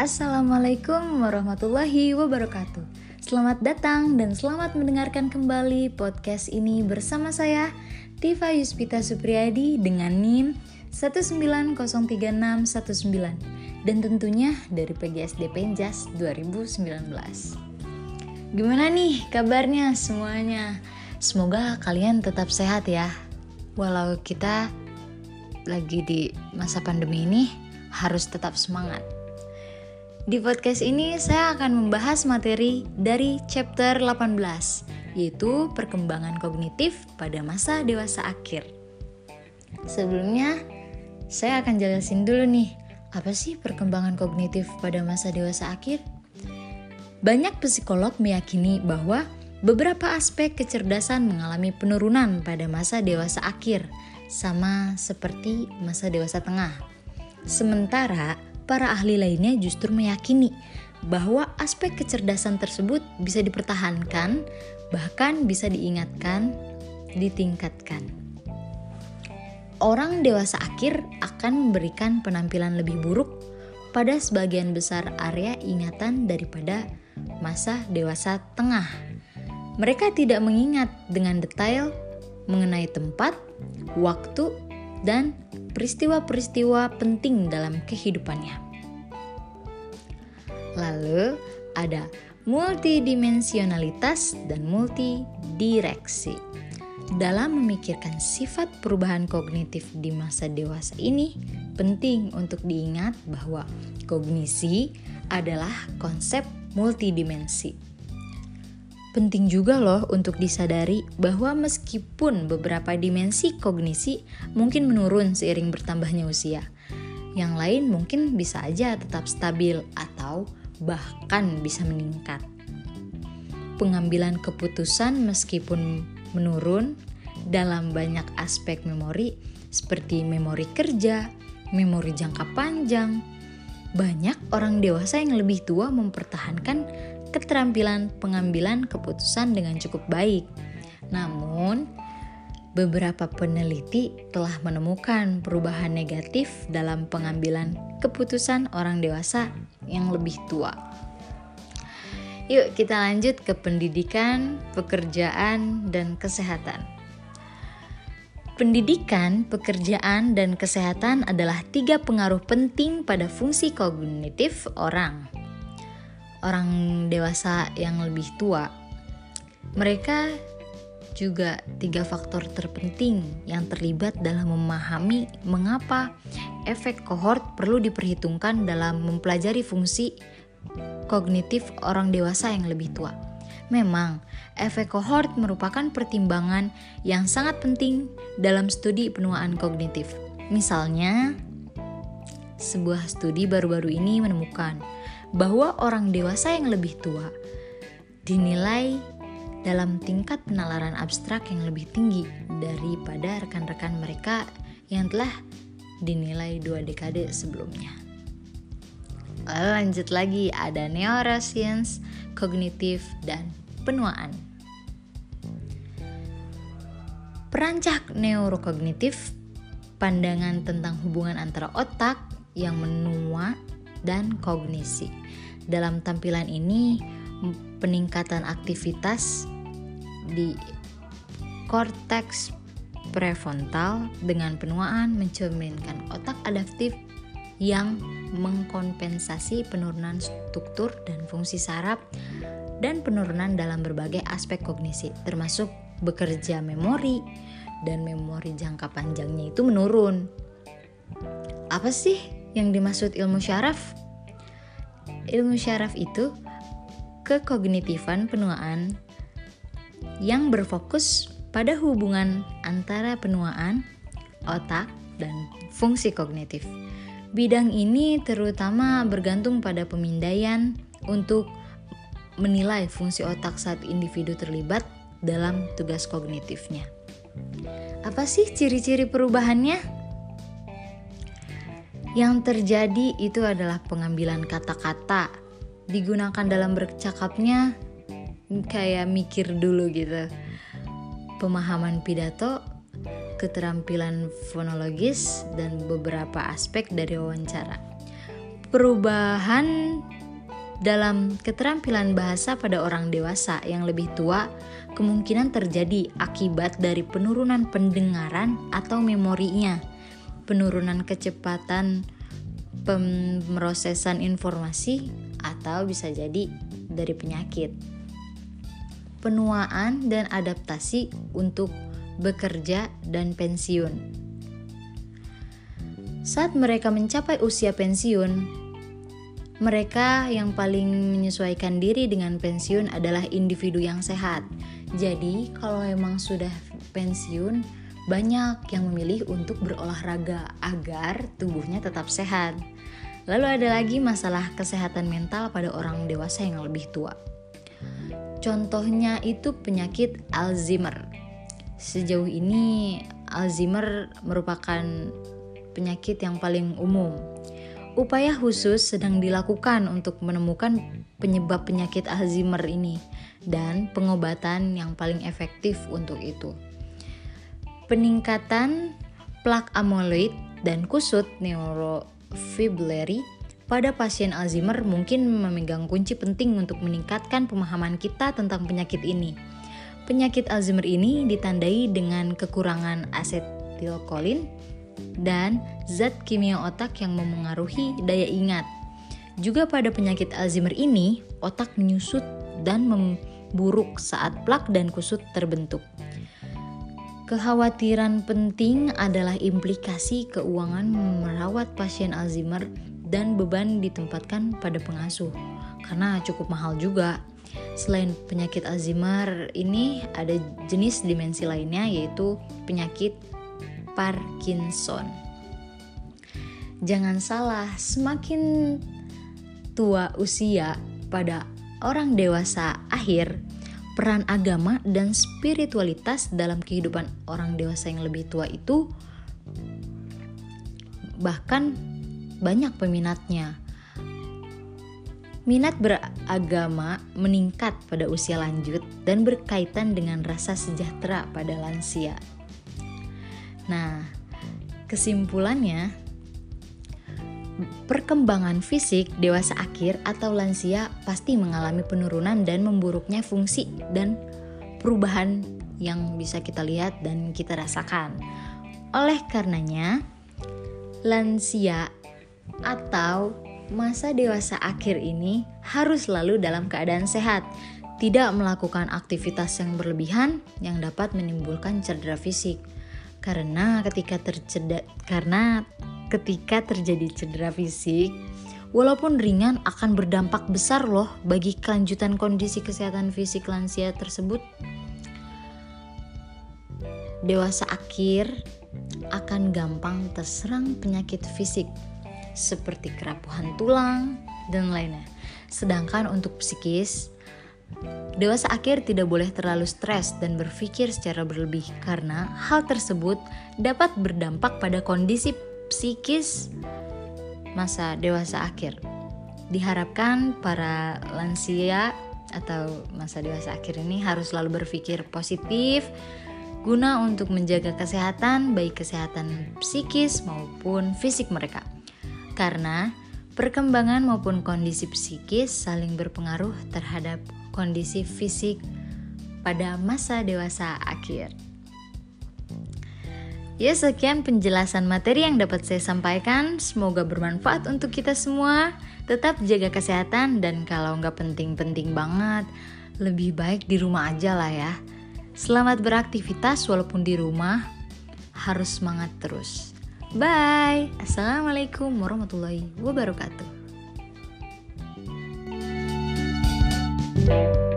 Assalamualaikum warahmatullahi wabarakatuh. Selamat datang dan selamat mendengarkan kembali podcast ini bersama saya Tifa Yuspita Supriyadi dengan NIM 1903619 dan tentunya dari PGSD Penjas 2019. Gimana nih kabarnya semuanya? Semoga kalian tetap sehat ya. Walau kita lagi di masa pandemi ini harus tetap semangat. Di podcast ini saya akan membahas materi dari chapter 18 yaitu perkembangan kognitif pada masa dewasa akhir. Sebelumnya saya akan jelasin dulu nih, apa sih perkembangan kognitif pada masa dewasa akhir? Banyak psikolog meyakini bahwa beberapa aspek kecerdasan mengalami penurunan pada masa dewasa akhir, sama seperti masa dewasa tengah. Sementara para ahli lainnya justru meyakini bahwa aspek kecerdasan tersebut bisa dipertahankan, bahkan bisa diingatkan, ditingkatkan. Orang dewasa akhir akan memberikan penampilan lebih buruk pada sebagian besar area ingatan daripada masa dewasa tengah. Mereka tidak mengingat dengan detail mengenai tempat, waktu, dan peristiwa-peristiwa penting dalam kehidupannya. Lalu ada multidimensionalitas dan multidireksi. Dalam memikirkan sifat perubahan kognitif di masa dewasa ini, penting untuk diingat bahwa kognisi adalah konsep multidimensi Penting juga loh untuk disadari bahwa meskipun beberapa dimensi kognisi mungkin menurun seiring bertambahnya usia, yang lain mungkin bisa aja tetap stabil atau bahkan bisa meningkat. Pengambilan keputusan meskipun menurun dalam banyak aspek memori seperti memori kerja, memori jangka panjang. Banyak orang dewasa yang lebih tua mempertahankan keterampilan pengambilan keputusan dengan cukup baik. Namun, beberapa peneliti telah menemukan perubahan negatif dalam pengambilan keputusan orang dewasa yang lebih tua. Yuk, kita lanjut ke pendidikan, pekerjaan, dan kesehatan. Pendidikan, pekerjaan, dan kesehatan adalah tiga pengaruh penting pada fungsi kognitif orang orang dewasa yang lebih tua, mereka juga tiga faktor terpenting yang terlibat dalam memahami mengapa efek kohort perlu diperhitungkan dalam mempelajari fungsi kognitif orang dewasa yang lebih tua. Memang, efek kohort merupakan pertimbangan yang sangat penting dalam studi penuaan kognitif. Misalnya, sebuah studi baru-baru ini menemukan bahwa orang dewasa yang lebih tua dinilai dalam tingkat penalaran abstrak yang lebih tinggi daripada rekan-rekan mereka yang telah dinilai dua dekade sebelumnya. Lanjut lagi ada neuroscience, kognitif, dan penuaan. Perancak neurokognitif, pandangan tentang hubungan antara otak yang menua dan kognisi. Dalam tampilan ini, peningkatan aktivitas di korteks prefrontal dengan penuaan mencerminkan otak adaptif yang mengkompensasi penurunan struktur dan fungsi saraf dan penurunan dalam berbagai aspek kognisi termasuk bekerja memori dan memori jangka panjangnya itu menurun. Apa sih yang dimaksud ilmu syaraf? Ilmu syaraf itu kekognitifan penuaan yang berfokus pada hubungan antara penuaan, otak, dan fungsi kognitif. Bidang ini terutama bergantung pada pemindaian untuk menilai fungsi otak saat individu terlibat dalam tugas kognitifnya. Apa sih ciri-ciri perubahannya? Yang terjadi itu adalah pengambilan kata-kata digunakan dalam bercakapnya kayak mikir dulu gitu. Pemahaman pidato, keterampilan fonologis dan beberapa aspek dari wawancara. Perubahan dalam keterampilan bahasa pada orang dewasa yang lebih tua kemungkinan terjadi akibat dari penurunan pendengaran atau memorinya, penurunan kecepatan pemrosesan informasi, atau bisa jadi dari penyakit. Penuaan dan adaptasi untuk bekerja dan pensiun. Saat mereka mencapai usia pensiun, mereka yang paling menyesuaikan diri dengan pensiun adalah individu yang sehat. Jadi, kalau emang sudah pensiun, banyak yang memilih untuk berolahraga agar tubuhnya tetap sehat. Lalu ada lagi masalah kesehatan mental pada orang dewasa yang lebih tua. Contohnya itu penyakit Alzheimer. Sejauh ini Alzheimer merupakan penyakit yang paling umum Upaya khusus sedang dilakukan untuk menemukan penyebab penyakit Alzheimer ini dan pengobatan yang paling efektif untuk itu. Peningkatan plak amyloid dan kusut neurofibrillary pada pasien Alzheimer mungkin memegang kunci penting untuk meningkatkan pemahaman kita tentang penyakit ini. Penyakit Alzheimer ini ditandai dengan kekurangan asetilkolin dan zat kimia otak yang memengaruhi daya ingat. Juga pada penyakit Alzheimer ini, otak menyusut dan memburuk saat plak dan kusut terbentuk. Kekhawatiran penting adalah implikasi keuangan merawat pasien Alzheimer dan beban ditempatkan pada pengasuh karena cukup mahal juga. Selain penyakit Alzheimer ini ada jenis dimensi lainnya yaitu penyakit Parkinson. Jangan salah, semakin tua usia pada orang dewasa akhir, peran agama dan spiritualitas dalam kehidupan orang dewasa yang lebih tua itu bahkan banyak peminatnya. Minat beragama meningkat pada usia lanjut dan berkaitan dengan rasa sejahtera pada lansia. Nah, kesimpulannya, perkembangan fisik dewasa akhir atau lansia pasti mengalami penurunan dan memburuknya fungsi dan perubahan yang bisa kita lihat dan kita rasakan. Oleh karenanya, lansia atau masa dewasa akhir ini harus selalu dalam keadaan sehat, tidak melakukan aktivitas yang berlebihan yang dapat menimbulkan cedera fisik karena ketika terceda karena ketika terjadi cedera fisik walaupun ringan akan berdampak besar loh bagi kelanjutan kondisi kesehatan fisik lansia tersebut. Dewasa akhir akan gampang terserang penyakit fisik seperti kerapuhan tulang dan lainnya. Sedangkan untuk psikis Dewasa akhir tidak boleh terlalu stres dan berpikir secara berlebih karena hal tersebut dapat berdampak pada kondisi psikis masa dewasa akhir. Diharapkan para lansia atau masa dewasa akhir ini harus selalu berpikir positif guna untuk menjaga kesehatan baik kesehatan psikis maupun fisik mereka. Karena perkembangan maupun kondisi psikis saling berpengaruh terhadap kondisi fisik pada masa dewasa akhir. Ya sekian penjelasan materi yang dapat saya sampaikan. Semoga bermanfaat untuk kita semua. Tetap jaga kesehatan dan kalau nggak penting-penting banget Lebih baik di rumah aja lah ya. Selamat beraktivitas walaupun di rumah. Harus semangat terus. Bye. Assalamualaikum warahmatullahi wabarakatuh. thank you